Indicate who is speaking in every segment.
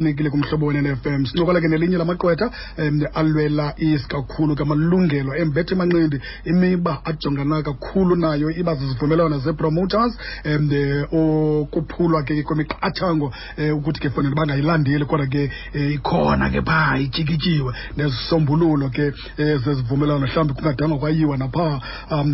Speaker 1: nikile kumhlobo wene-fm sincokola ke nelinye lamaqwetha um alwela isikakhulu kamalungelo embethe manqindi imiba ajongana kakhulu nayo iba zizivumelwano zee-promoters um okuphulwa ke kwemiqathango um ukuthi ke fanele bangayilandeli kodwa ke um ikhona ke phaa ityikityiwe nezisombululo ke um zezivumelwano mhlawumbi kungadanga kwayiwa naphaa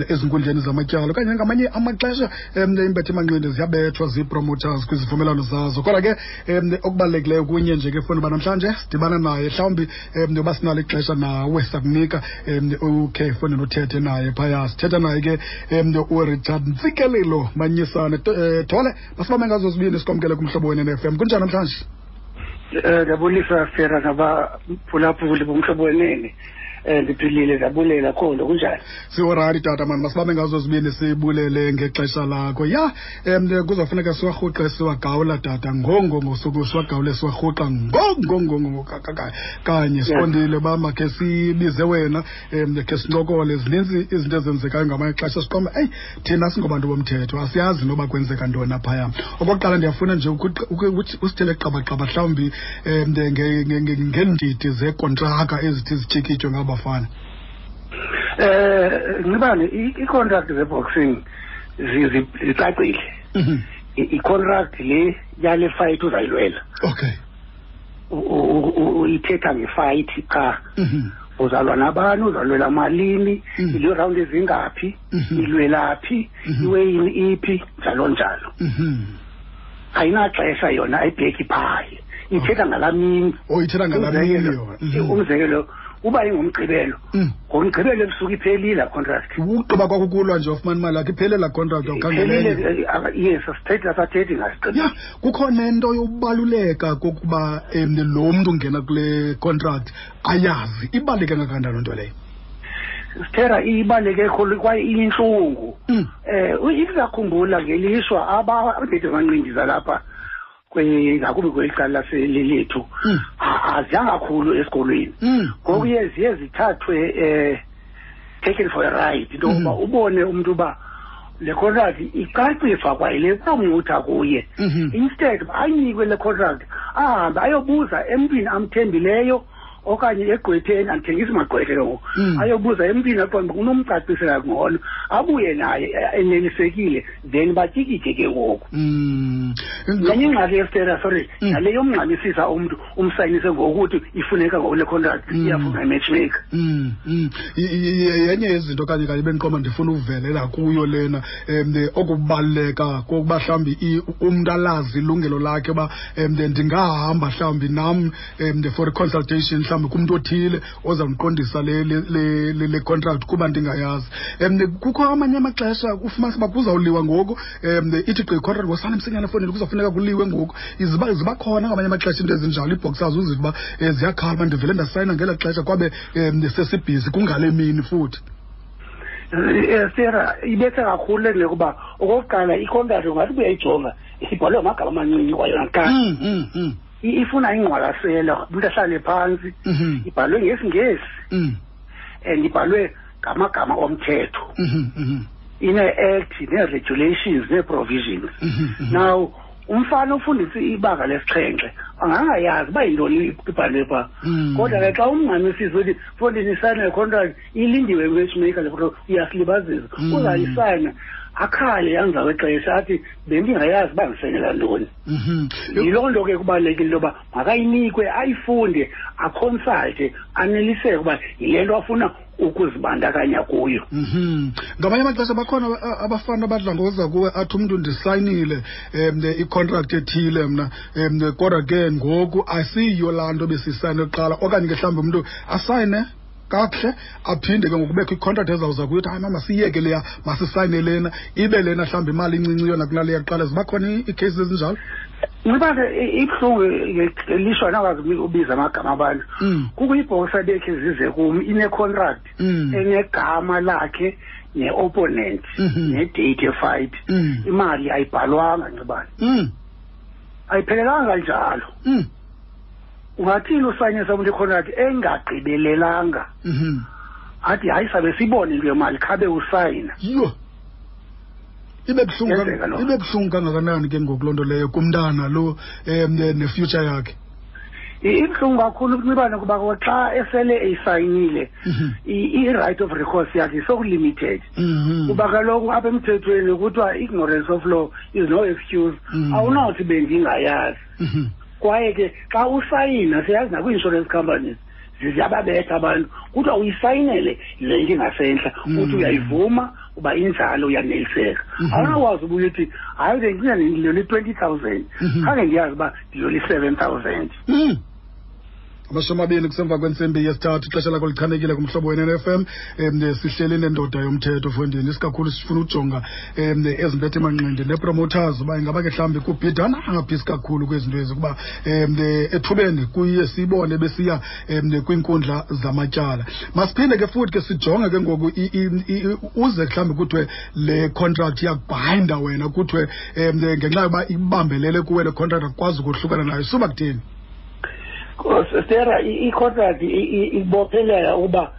Speaker 1: ezinkundleni zamatyala. Okanye ngamanye amaxesha um imbethe manqindi ziyabethwa zii-promoters kwizivumelwano zazo. Kodwa ke um okubalulekileyo kunye nje ke funa uba namhlanje sidibana naye mhlawumbi um uba sinalo ixesha nawe sakunika um ukhe fonele uthethe naye phaya. Sithetha naye ke um urichard ntsikelelo manyisane. Tole masibambe ngazo zibini sikwamkele kumhlobo wene f m. Kunjani namhlanje?
Speaker 2: Um ndiyabulisa fera ngabaphulaphuli bomhlobo wenene ndiphilile ndiyabulela kholo kunjani?
Speaker 1: Siorari tata mani masibambe ngazo zibini sibulele ngexesha lakho. Ya um kuzafuneka siwarhuqe siwagawula tata ngongo ngosuku siwagawule siwarhuqa ngongongongo kanye. Siqondile uba makhe sibize wena um khe sincokole zininzi izinto ezenzekayo ngamanye xesha siqomba eyi thina singobantu bomthetho asiyazi noba kwenzeka ntona phaya okokuqala ndiyafuna nje usithele qabaqaba mhlawumbi um ngeendidi zeekontraka ezithi zityikitywe ngaba bafana?
Speaker 2: Eh ngibane i-contract ze-boxing zicacile. I-contract le yale fight uzayilwela.
Speaker 1: Okay.
Speaker 2: Ithetha ngefight cha. Uzalwa nabani? Uzalwela malini? Ile round ezingaphi? Ilwelaphi iweyini iphi? Njalo njalo. Ayinaxesha yona ayibheki phaye ithetha ngalamini
Speaker 1: oh ithetha ngalamini yona.
Speaker 2: Umzekelo uba ingumgqibelo ngomgqibelo ebusuku iphelile laa contract.
Speaker 1: Ugqiba kwakho kulwa nje wafumana imali yakho iphele laa contract
Speaker 2: iphelile yes asithethi asathethi ngasigqibo
Speaker 1: ya kukho nento yokubaluleka kokuba um lo mntu ungena kule contract ayazi. Ibaluleke ngakandani loo nto leyo?
Speaker 2: Sithera ibaluleke khulu kwaye iyintlungu um isakhumbula ngelishwa ababethe manqindiza lapha ngakumbi kweli cala lethu aziyanga kakhulu esikolweni ngoku ye ziye zithathwe um taken for a right into yokuba ubone umntu uba le contract icacisa kwayile promotha kuye instead ayinikwe le contract ahambe ayobuza emntwini amthembileyo okanye egqwetheni andithengisi magqwethe lo. Ayobuza emntwini aqonda kunomcacisela ngcono abuye naye enelisekile then batyikitye ke ngoku. Nenye ingxaki yestera sorry nale yomngxamisisa umntu umsayinise ngokuthi ifuneka ngokule contract iyafuna imatchmaker.
Speaker 1: Yenye yezinto kanye kanye bendiqoma ndifuna uvelela kuyo lena um okubaluleka kokuba mhlawumbi umntu alazi ilungelo lakhe uba um ndingahamba mhlawumbi nam um for i-consultation mhlawumbi kumntu othile ozawundiqondisa le, le, le, le le contract kuba ndingayazi. Um kukho amanye amaxesha ufumanisa uba kuzawuliwa ngoku. Um ithi gqi contract ngosana msinyana efowunini kuzawufuneka kuliwe ngoku. Iziba, ziba khona ngamanye amaxesha into ezinjalo iibhoxers uziva uba um ziyakhala uba ndivele ndasayina ngela xesha kwabe um sesibhizi kungale mini futhi.
Speaker 2: Sera ibetha kakhulu le kuba okokuqala icontract ungathi ubuyayijonga ibhalwe ngamagama amancinci kwayona kani ifuna ingqwalasela umntu ahlale phantsi ibhalwe ngesingesi and ibhalwe ngamagama omthetho. Ine-act nee-regulations nee-provisions now umfana ofundisa ibanga lesixhenxe angangayazi uba yintoni ibhalwe phaa kodwa ke xa umngxamisisa uthi fondini isayina icontract ilindiwe matchmaker le uyasilibazisa uzayisayina akhale yanza kwexesha athi bendingayazi uba ndisayinela ntoni yiloo nto ke kubalulekile into yoba makayinikwe ayifunde aconsulte aneliseke uba yile nto afuna ukuzibandakanya kuyo.
Speaker 1: Ngamanye amaxesha bakhona abafana abadla ngoza kuwe athi umntu ndisayinile um icontract ethile mna um kodwa ke ngoku asiyiyo laa nto besiyisayine kuqala okanye ke mhlawumbi umntu asayine. Kakuhle aphinde ke ngokubekho icontract ezawuza kuyo uthi hayi mama siyiyeke leya masisayine lena ibe lena mhlawumbi imali incinci yona kunaleya kuqala ziba khona iikhesi ezinjalo?
Speaker 2: Nxiba ke ibuhlungu lishwa nakwazi ubiza amagama abantu. Kukho ibhosa bekhe zize kum ine-contract enegama lakhe ne-opponent ne-date yefight. Imali ayibhalwanga nxibane ayiphelelanga njalo. Ungathini usayinisa umuntu icontract engagqibelelanga. Athi hayi sabe sibone into yemali khabe usayina.
Speaker 1: Yho ibe buhlungu ibe buhlungu kangakanani ke ngoku loo nto leyo kumntana lo um ne-future yakhe?
Speaker 2: Ibuhlungu kakhulu ukuncibana kuba xa esele eyisayinile
Speaker 1: Mhm.
Speaker 2: i-right of recourse yakhe so-limited
Speaker 1: Mhm.
Speaker 2: kuba kaloku apha emthethweni kuthiwa ignorance of law is no excuse.
Speaker 1: Mhm.
Speaker 2: awunawuthi bendingayazi
Speaker 1: Mhm.
Speaker 2: Kwaye ke xa usayina siyazi nakwi-insurance companies ziyababetha abantu kuthiwa uyisayinele le nto ingasentla
Speaker 1: Mm.
Speaker 2: uthi uyayivuma uba injalo uyaneliseka
Speaker 1: Mhm.
Speaker 2: awunakwazi ubuye uthi hayi bendicinga ndiyoli twenty thousand
Speaker 1: Mhm.
Speaker 2: khange ndiyazi uba ndiyoli seven thousand
Speaker 1: Mm. Amashumi abini kusemva kwentsimbi yesithathu ixesha lakho lichanekile kumhlobo wnn f m. Um sihleli nendoda yomthetho fondini isikakhulu sifuna ujonga um ezimpethe emanqindi nepromoters uba ingaba ke mhlawumbi kubhidana angaphisi kakhulu kwezinto ezi kuba um ethubeni kuye siyibone besiya um kwiinkundla zamatyala. Masiphinde ke futhi ke sijonge ke ngoku uze mhlawumbi kuthiwe le contract iyakubhinda wena kuthiwe um ngenxa yoba ibambelele kuwe le contract akukwazi ukohlukana nayo suba kutheni
Speaker 2: stera i-contract ibophelela uba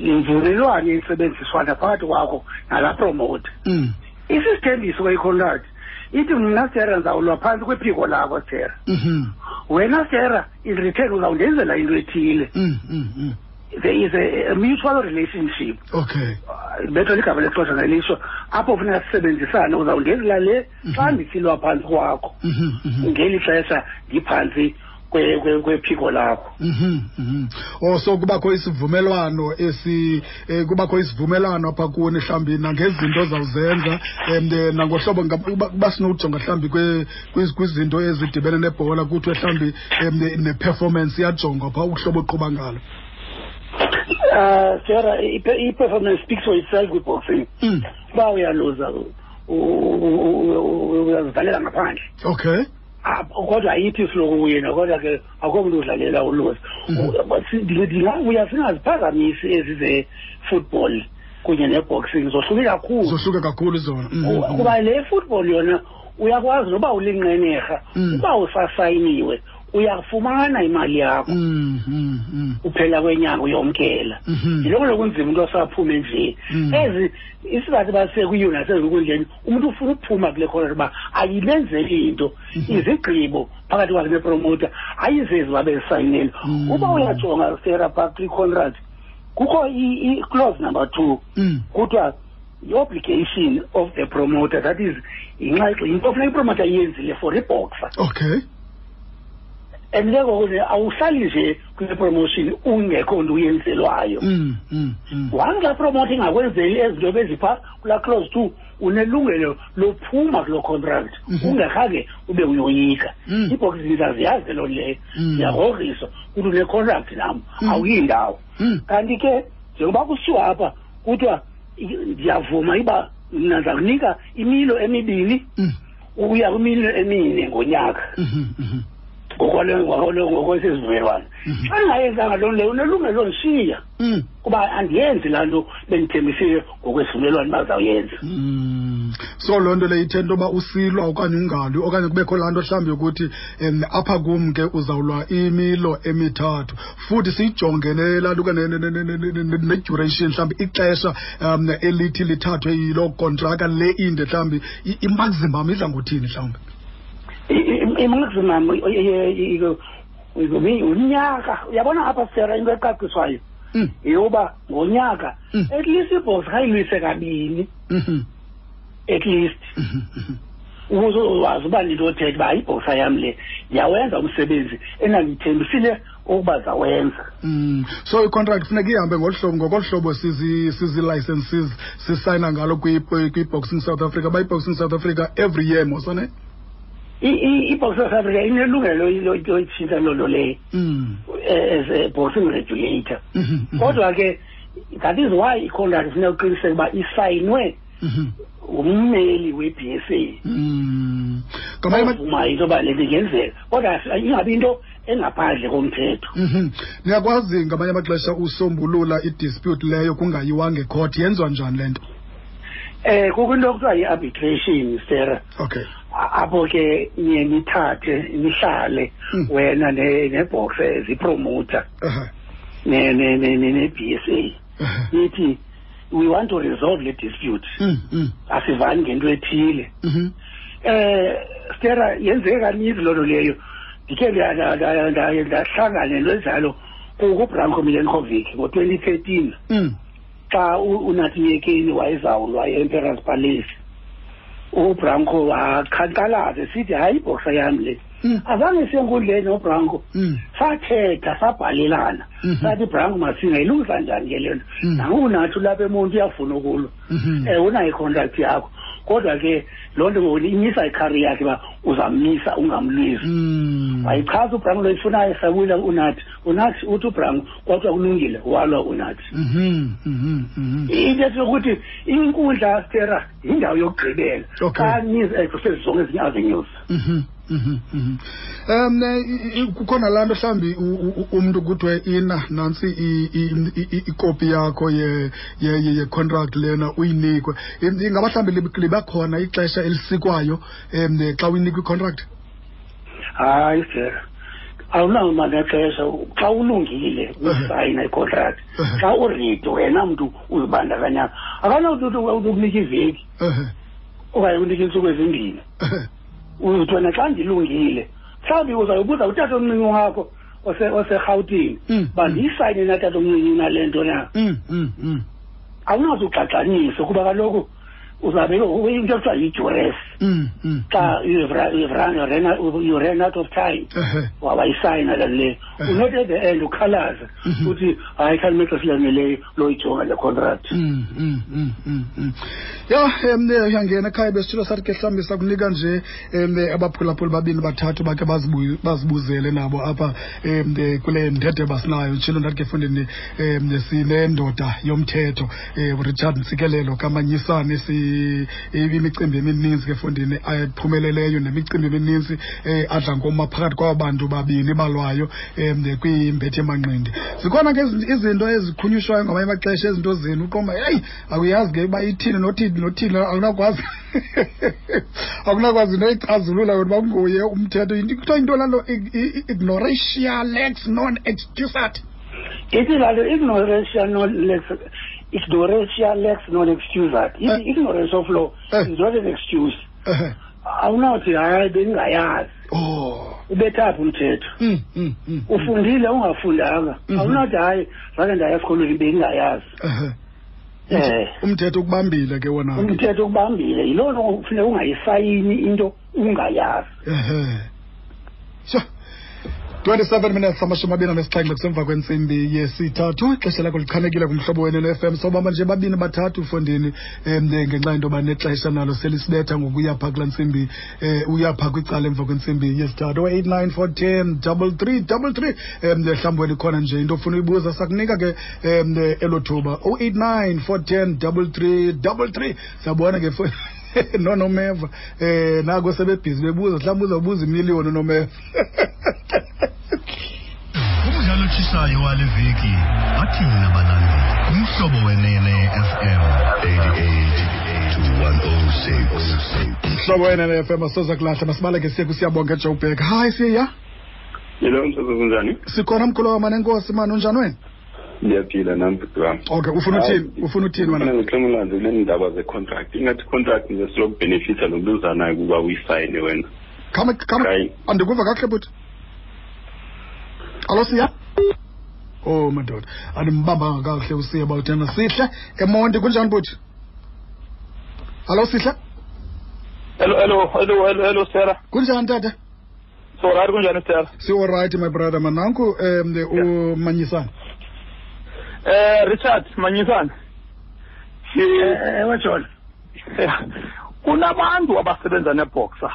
Speaker 2: imvumelwano yesebenziswana phakathi kwakho nalaa promoter
Speaker 1: Mm.
Speaker 2: isisithembiso kwe-contract ithi mna stera ndizawulwa phantsi kwephiko lakho stera
Speaker 1: Mhm.
Speaker 2: wena stera in return uzawundenzela into ethile there is a, a mutual relationship
Speaker 1: Okay.
Speaker 2: Betho ligama lexesha ngelitsho apho funeka sisebenzisane uzawundenzela le xa ndisilwa phantsi kwakho ngeli xesha ndiphantsi kwephiko lakho
Speaker 1: Mhm, mhm. Oh so kubakho isivumelwano esi eh, kubakho isivumelwano apha kuni mhlawumbi nangezinto ozawuzenza and eh, nangohlobo ngab- uba uba sinowujonga mhlawumbi kwe- kwiz- kwizinto ezidibene nebhola kuthiwe mhlawumbi um ne-performance iyajongwa phaa uhlobo oqhuba ngalo.
Speaker 2: Uh Sarah i-performance speaks for itself kwi-boxing
Speaker 1: Mm.
Speaker 2: uba uyaluza u- u- u- u- uyazivalela ngaphandle.
Speaker 1: Okay.
Speaker 2: Ah, kodwa ayithi siloku wina kodwa ke akho mntu udlalela uluza
Speaker 1: Mhm.
Speaker 2: uya singaziphazamisi ezi ze-football kunye ne-boxing zohluke kakhulu
Speaker 1: zohluke kakhulu zona Mhm, mhm.
Speaker 2: kuba le football yona uyakwazi noba ulinqenerha
Speaker 1: Mm.
Speaker 2: uba usasayiniwe uyafumana imali yakho
Speaker 1: Mm, mm, mm.
Speaker 2: uphela kwenyanga uyomkela
Speaker 1: Mhm.
Speaker 2: yiloko lokunzima umntu osaphume nje
Speaker 1: Mm.
Speaker 2: ezi isizathu basekuyo nasezinkundleni umntu ufuna ukuphuma kule khona uba ayibenzeli into
Speaker 1: Mhm.
Speaker 2: izigqibo phakathi kwakhe nepromota ayizezi babezisayinele
Speaker 1: Mm.
Speaker 2: uba uyajonga serapa pre-contract kukho i- i-clause number two
Speaker 1: Mm.
Speaker 2: kuthiwa i-obligation of the promoter that is inxa yinto funeka ipromota iyenzile for iboxer
Speaker 1: okay
Speaker 2: and ke ngoku nje awuhlali nje kule promotion ungekho nto uyenzelwayo
Speaker 1: Mm, mm, mm.
Speaker 2: once laa promoter ingakwenzeli ezi nto bezipha kulaa clause two unelungelo lophuma kuloo contract
Speaker 1: Mhm.
Speaker 2: ungekhange ube uyoyika
Speaker 1: Mm.
Speaker 2: iibhoxing zaziyazi loo leyo
Speaker 1: Mm.
Speaker 2: ndiyagrogriswa kuthi une-contract nam
Speaker 1: Mm.
Speaker 2: awuyindawo
Speaker 1: Mm.
Speaker 2: kanti ke njengoba kushiwo apha kuthiwa ndiyavuma iba mna ndiza kunika imilo emibini
Speaker 1: Mm.
Speaker 2: ukuya kwimilo emine ngonyaka
Speaker 1: Mhm, mhm.
Speaker 2: Ngokwesisivumelwano
Speaker 1: Mhm.
Speaker 2: xa ndingayenzanga loo leyo unelungelo ndishiya
Speaker 1: Mm.
Speaker 2: kuba andiyenzi laa nto bendithembisile ngokwesivumelwano uba ndizawuyenza
Speaker 1: Mm. so loo nto leyo ithe into yoba usilwa okanye ungalwi okanye kubekho laa nto mhlawumbi yokuthi um apha kum ke uzawulwa imilo emithathu futhi siyijonge ne- laa nto ne-duration mhlawumbi ixesha um elithi lithathwe yiloo kontraka le inde mhlawumbi i- imaximum idla ngothini mhlawumbi
Speaker 2: imaximum unyaka uyabona apha sera into ecaciswayo
Speaker 1: Mm.
Speaker 2: yeyoba ngonyaka
Speaker 1: Mm.
Speaker 2: at least ibhox khayilwise kabini
Speaker 1: Mhm.
Speaker 2: at least
Speaker 1: Mhm. Mhm.
Speaker 2: ukuze wazi uba ndinto othetha uba ibhoxa yam le ndiyawenza umsebenzi endandithembisile ukuba zawenza
Speaker 1: Mm. so icontract funeka ihambe ngolu hlobo ngokolu hlobo sizi- sizi-licenses sisayina ngalo kwi- kwi-boxing south africa ba i-boxing south africa every year mosane
Speaker 2: south africa inelungelo yoyitshintsha loo nto leyo as a boxing regulator kodwa ke that is why icontract funeka uqiniseke uba isayinwe ngummeli we-b s. A
Speaker 1: Mm.
Speaker 2: ovumayo into yoba le nto ingenzeka kodwa ingabi into engaphandle komthetho
Speaker 1: niyakwazi ngamanye amaxesha usombulula idispute leyo kungayiwanga ecourt yenziwa njani le nto?
Speaker 2: Um kukho into okuthiwa yi-arbitration sera
Speaker 1: okay.
Speaker 2: Apho ke niye nithathe nihlale
Speaker 1: Mm.
Speaker 2: wena ne- nebox zipromoter.
Speaker 1: Aha,
Speaker 2: ne-b s a.
Speaker 1: Aha.
Speaker 2: nithi we want to resolve le dispute.
Speaker 1: Mm, mm,
Speaker 2: asivani ngento ethile.
Speaker 1: Mhm.
Speaker 2: eh stera yenzeke kaninzi loo nto leyo? Ndikhe nda- nda- nda- nda- ndahlangane lwenzalo kubranco milenkovic ngo-twenty thirteen. Xa u- unathi nyekeni wayezawulwa e-emperors palace. Ubranco wakhanqalaza esithi hayi ibhoksa yam le
Speaker 1: Mm.
Speaker 2: azange senkundleni nobranco
Speaker 1: Mm.
Speaker 2: sathetha sabhalelana
Speaker 1: Mhm.
Speaker 2: sathi branco masingayilungisa njani ke le nto
Speaker 1: Mm.
Speaker 2: nangunathi ulapha emonti uyafuna ukulo um unayo icontract yakho kodwa ke loo nto ngoku imisa ikhari yakhe uba uzamisa ungamlwisi wayichaza ubranco loyifunayo sabuyela unathi unathi uthi ubranco kwathiwa kulungile walwa unathi.
Speaker 1: Mhm. Mhm.
Speaker 2: into ethi yokuthi inkundla stera yindawo yokugqibela xa nizi zonke ezinye avenues
Speaker 1: Mhm, mhm. um i- kukhona laa nto mhlawumbi u- u- umntu kuthiwe ina nantsi i- i- i- i- ikopi yakho ye- ye- ye- yecontract lena uyinikwe. In- ingaba mhlawumbi lib- liba khona ixesha elisikwayo um xa uyinikwa icontract?
Speaker 2: Hayi stera awunawo manexesha xa ulungile usayina icontract. Xa uridi wena mntu uzibandakanyanga akanawuthi ukunika iveki okanye unika iintsuku ezimbini. Uthi wena xa ndilungile mhlawumbi uzayobuza utata omncinci wakho ose- oserhawutini
Speaker 1: Mm,
Speaker 2: uba
Speaker 1: mm.
Speaker 2: ndiyisayine natata omncinci nale nto na
Speaker 1: Mm, mm, mm.
Speaker 2: awunazi ugxagxanise kuba kaloku uzabe into ekuthiwa yidures
Speaker 1: Mm, mm,
Speaker 2: xa you ran- out of time wawayisayina le le
Speaker 1: Eh.
Speaker 2: unothi at the end ukhalaza uthi hayi khani maxesha laneleyo loyijonga le contract
Speaker 1: ya um uyangena ekhaya besitshilo sathi ke mhlawumbi sakunika nje um abaphulaphula babini bathathu bakhe bazibu- bazibuzele nabo apha um kule ndede basinayo. Tshilo ndathi ke fundini um sinendoda yomthetho um richard ntsikelelo kamanyisane si imicimbi emininzi ke fundini ephumeleleyo nemicimbi emininzi um adla ngoma phakathi kwaba bantu babini balwayo um kwimbethe emanqindi. Zikhona ke izi- izinto ezikhunyushwayo ngamanye amaxesha ezinto zenu uqomba heyi akuyazi ke uba ithini nothini nothini awunakwazi awunakwazi into icazulula wena uba kunguye umthetho. Yinto- kuthiwa into lalo ignoratia lex non excusat
Speaker 2: ithi laa nto ignorancia non lex ignorancia lex non excusat
Speaker 1: Eh.
Speaker 2: ignorance of law
Speaker 1: Eh.
Speaker 2: is not an excuse awunawuthi hayi bendingayazi
Speaker 1: oh.
Speaker 2: Ubethaphi umthetho
Speaker 1: Mm, mm, mm.
Speaker 2: ufundile ungafundanga
Speaker 1: Mhm.
Speaker 2: awunathi hayi zake ndaya esikolweni bendingayazi. Eh.
Speaker 1: umthetho ukubambile ke wona
Speaker 2: umthetho ukubambile. Yiloo nto kufuneka ungayisayini into ungayazi.
Speaker 1: Ehe. Sho 27 minutes amashumi anesixhenxe kusemva kwentsimbi yesithathu. Ixesha lakho lichanekile kumhlobo wenu ne-fm sobama nje babini bathathu ufondini um ngenxa yento yoba nexesha nalo selisibetha ngoku uyapha kulaa ntsimbi um uyapha kwicala emva kwentsimbi yesithathu. o-eight nine four ten double three double three. Um mhlawumbi wena nje into ofuna uyibuza sakunika ke um elo thuba. o-eight nine four ten double three double three. Siyabona ke nonomeva eh nako sebebhizi bebuza mhlawumbi uzawubuza imiliyoni unomeva
Speaker 3: umdlalo otshisayo wale veki bathini nabalandeli umhlobo wenene fm 88
Speaker 1: mhlobo wena le fm asoza kulahla masibaleke siye kusiyabonga ejobek hayi siya?
Speaker 4: Yelo mthetho kunjani?
Speaker 1: sikhona mkhulu wamanenkosi mani unjani wena
Speaker 4: Ndiyaphila nami bhuti wam
Speaker 1: okay ufuna uthini? Ufuna uthini wena?
Speaker 4: ngixhema nje kule ndaba ze-contract. Ingathi contract nje silokubhenefitha lomluzanayo ukuba uyisayine wena.
Speaker 1: khame khame andikuva kakuhle bhuti. Alo siya? Oh madoda. Andimbambanga kakuhle usiya bawuthena sihle? Emonti kunjani bhuti? Alo sihle?
Speaker 5: Hello, hello, hello, hello, hello, sera.
Speaker 1: Kunjani tata?
Speaker 5: So, right, kunjani, sera?
Speaker 1: Si-allright my brother. Mananku um umanyisana
Speaker 5: Eh, Richard, Manyisana.
Speaker 2: Ewe john
Speaker 5: kunabantu abasebenza neboxer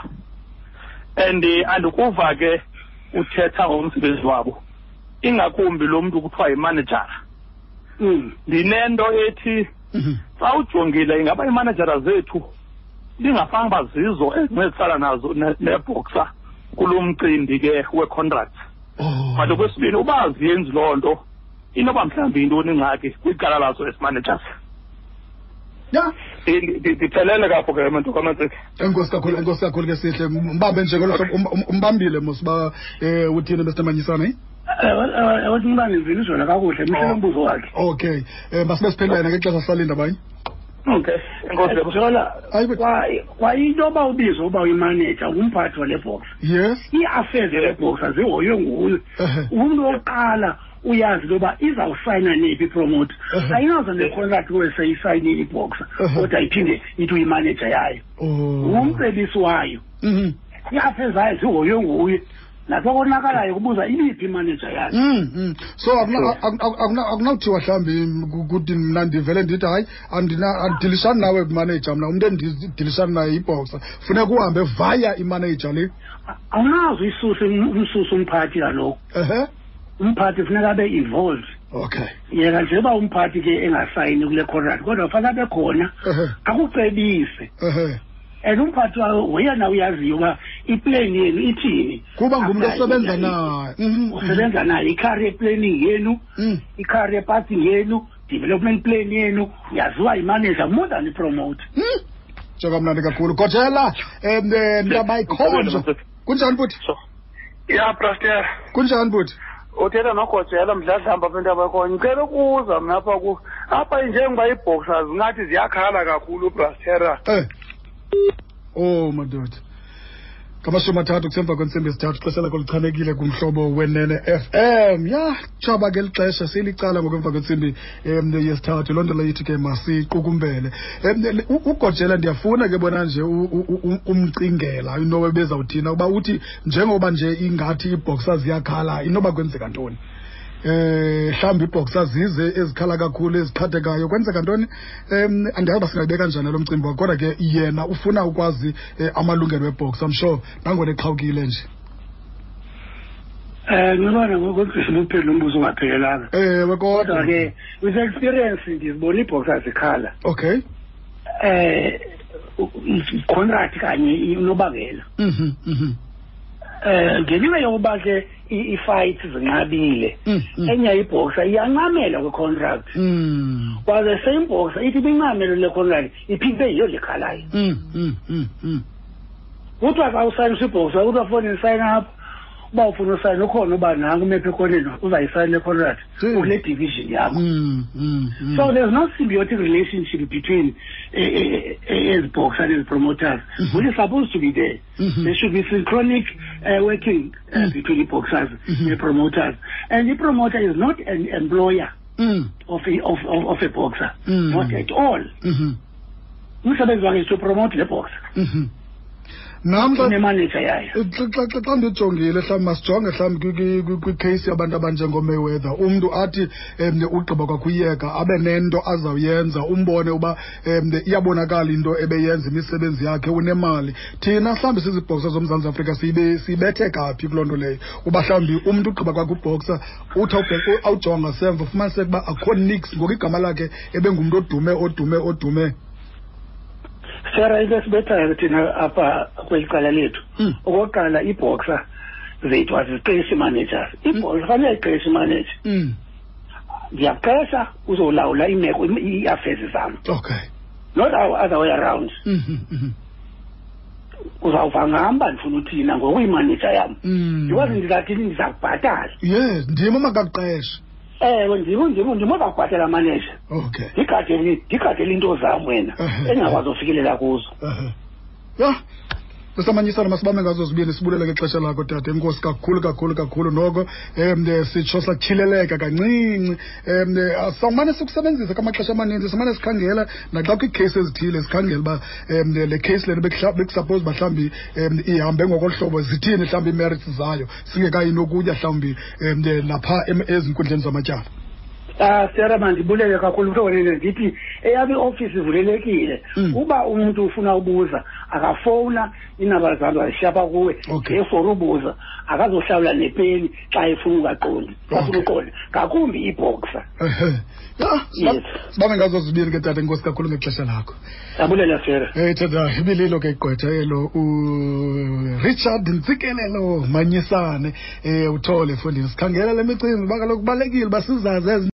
Speaker 5: and eh, andikuva ke uthetha ngomsebenzi wabo ingakumbi lo mntu kuthiwa yimanejara
Speaker 2: Mm.
Speaker 5: ndinento ethi
Speaker 1: Mhm.
Speaker 5: xa ujongile ingaba iimanejara zethu lingafanga zizo ezincedisana nazo ne- neboxer kulo mcimbi ke wecontract
Speaker 1: oh
Speaker 5: kanti okwesibini uba aziyenzi loo nto inoba mhlawumbi yintoni ingxaki kwicala laso
Speaker 1: esimanagers
Speaker 5: e ya. Ndiphelele kapho e e ke mntu kwamantsike
Speaker 1: enkosi kakhulu enkosi kakhulu ke sihle mbambe nje ngolo hlobo umbambile mos uba um uthini besinamanyisana yi
Speaker 2: wathi mbanizile zona kakuhle mhle umbuzo wakhe
Speaker 1: okay um masibe siphelele ngexesha sisalinda abanye
Speaker 5: okay enkosi
Speaker 2: jola kwayinto yoba ubizwa uba uyimaneja ngumphathi wale boxa
Speaker 1: yes.
Speaker 2: Ii-affairs yale boxa zihoywe nguye umntu wokuqala uyazi into yoba izawusayina neyiphi ipromote.
Speaker 1: Ehe.
Speaker 2: ayinazo necontract weseyisayinile ibhoxa
Speaker 1: Ehe.
Speaker 2: kodwa iphinde ithi uyimaneja yayo.
Speaker 1: Oh.
Speaker 2: Ngumcebisi wayo.
Speaker 1: Mhm.
Speaker 2: ii-affairs zayo zihoywe nguye. Naxa konakalayo kubuza ibiphi imaneja yayo.
Speaker 1: Mm, mm. so akuna- akuna- akuna- akunawuthiwa mhlawumbi ku- kuthi mna ndivele ndithi hayi andina- andidilishani nawe kumaneja mna umntu endidilishani naye ibhoxa funeka uhambe vaya imaneja le.
Speaker 2: Awunazo isuse umsusa umphathi kaloku.
Speaker 1: Ehe.
Speaker 2: Umphathi funeka abe involved.
Speaker 1: Okay.
Speaker 2: Yeka njengoba umphathi ke engasayini kule contract kodwa fanele abe khona
Speaker 1: ehe.
Speaker 2: akucebise. And umphathi wayo ngoyena uyaziyo uba iplane yenu ithini.
Speaker 1: Kuba ngumntu
Speaker 2: After
Speaker 1: osebenza
Speaker 2: i-
Speaker 1: naye. Mhm, mhm.
Speaker 2: usebenza naye i-career planning yenu
Speaker 1: Mm.
Speaker 2: i-career passing yenu development plan yenu yaziwa yimanager more than ipromote
Speaker 1: Mm. njengamnandi kakhulu. Gojela um mntabayikhonjo kunjani buthi
Speaker 5: ya praster
Speaker 1: kunjani buthi
Speaker 5: uthetha nogojela mdladlamba apha entaba konye ngicela ukuza mna apha ku apha njengoba ii-boxers ngathi ziyakhala kakhulu ubrastera
Speaker 1: Eh. Oh madoda. Ngamashumi amathathu kusemva kwentsimbi ezithathu xesha lakho lichanekile kumhlobo wenene FM. Ya, tshaba ke lixesha silicala ngokwemva kwentsimbi yesithathu. Loo nto leyithi ke masiqukumbele. Ugojela ndiyafuna ke bona nje umcingela inoba bezawuthina uba uthi njengoba nje ingathi iboxers ziyakhala inoba kwenzeka ntoni. Eh mhlawumbi iibhoxa zize ezikhala kakhulu eziqhathekayo kwenzeka ntoni? Um andiyazi uba singayibeka njani lo mcimbi wakho kodwa ke yena ufuna ukwazi um amalungelo webhox am sure nangona eqhawukile nje.
Speaker 2: Um ngibona ngokugqisela uphendula umbuzo ungaphelelanga
Speaker 1: ewe
Speaker 2: kodwa.
Speaker 1: Kodwa
Speaker 2: ke with experience ndizibona iibhoxa zikhala
Speaker 1: okay.
Speaker 2: Um icontract kanye unobangela
Speaker 1: mhm mhm.
Speaker 2: Um ngenxa yokuba ke i- i-fight zinqabile.
Speaker 1: Mm, mm.
Speaker 2: enye ibhoxa iyancamela kwicontract.
Speaker 1: Mm,
Speaker 2: kwaze same boxa ithi ibincamelo le contract iphinde yiyo
Speaker 1: mm.
Speaker 2: kuthiwa xa usayinisa ibhoxa kuthiwa foni isayina apha uba ufuna usayina ukhona uba umepha ekoneni uzayisayina le contract
Speaker 1: Mm.
Speaker 2: division yakho.
Speaker 1: Mm, mm, mm.
Speaker 2: so there's no symbiotic relationship between eh, eh, eh, ezi boxer and ezi promoters. Which is supposed to be there? There should be synchronic uh, working uh, between the boxers
Speaker 1: Mhm.
Speaker 2: and the promoters. And the promoter is not an employer of a, of, of, of a boxer. Not at all. Umsebenzi wakhe is to promote le boxer.
Speaker 1: Nam xa
Speaker 2: yayo.
Speaker 1: Xa ndijongile mhlawumbi masijonge mhlawumbi kwi- kwi- kwi- kwikheyisi yabantu abanjengomayweather umntu athi um ugqiba kwakuyeka abe nento azawuyenza umbone uba um iyabonakala into ebeyenza imisebenzi yakhe unemali. Thina mhlawumbi sizibhoksa zomzantsi afrika siyibethe kaphi kuloo nto leyo? Uba mhlawumbi umntu ugqiba kwakhe ubhoksa uthi awujonga semva ufumaniseke uba akho nix ngoku igama lakhe ebengumntu odume odume odume
Speaker 2: sera into esibethayo thina apha kweli cala lethu
Speaker 1: Mm.
Speaker 2: okokuqala iibhoxer zethu aziqeshi managers. Ibhoxa fanele iqeshe imanager
Speaker 1: Mm,
Speaker 2: ndiyakuqesha uzolawula imeko im- ii-affairs zam.
Speaker 1: Okay.
Speaker 2: Not other way around. Uzawuva ngam uba ndifuna uthina ngokuyimanager yam. Because ndizathini ndiza kubhatala.
Speaker 1: Yes ndim amakakuqeshe.
Speaker 2: Ewe ndim ndim ndim oza kubhatala manager
Speaker 1: okay
Speaker 2: ndigadele ndigadele into zam wena
Speaker 1: Ehe.
Speaker 2: engakwazi ufikelela kuzo
Speaker 1: Ehe. Ya besamanyisana masibambe ngazo zibini sibulele ngexesha lakho tata. Enkosi kakhulu kakhulu kakhulu. Noko um sitsho satyhileleka kancinci. Um sawumane sikusebenzisa kwamaxesha amaninzi simane sikhangela naxa kwiikheyisi ezithile sikhangela uba um le kheyisi leno bekusuppose uba mhlawumbi um ihambe ngokolu hlobo zithini mhlawumbi ii-merits zayo singekayi nokuya mhlawumbi um napha em- ezinkundleni zamatyala
Speaker 2: Ah sera mandibulele kakhulu mhlonene ndithi eyam iofisi ivulelekile
Speaker 1: Mm.
Speaker 2: uba umuntu ufuna ubuza akafowuna iinamba zam azishapha kuwe
Speaker 1: Okay.
Speaker 2: ngefor ubuza akazohlawula nepeni xa efuna ungaqondi xa
Speaker 1: Okay.
Speaker 2: funa uqonda ngakumbi ibhoxa
Speaker 1: Ehe. ya
Speaker 2: Yes.
Speaker 1: sibambe ngazo zibini ke tata enkosi kakhulu ngexesha lakho
Speaker 2: ndabulela sera
Speaker 1: Eh tata ibililo ke igqwetha elo uRichard Ntsikelelo Manyisane eh uthole mfundini sikhangela le micimbi bakalokubalekile basizaze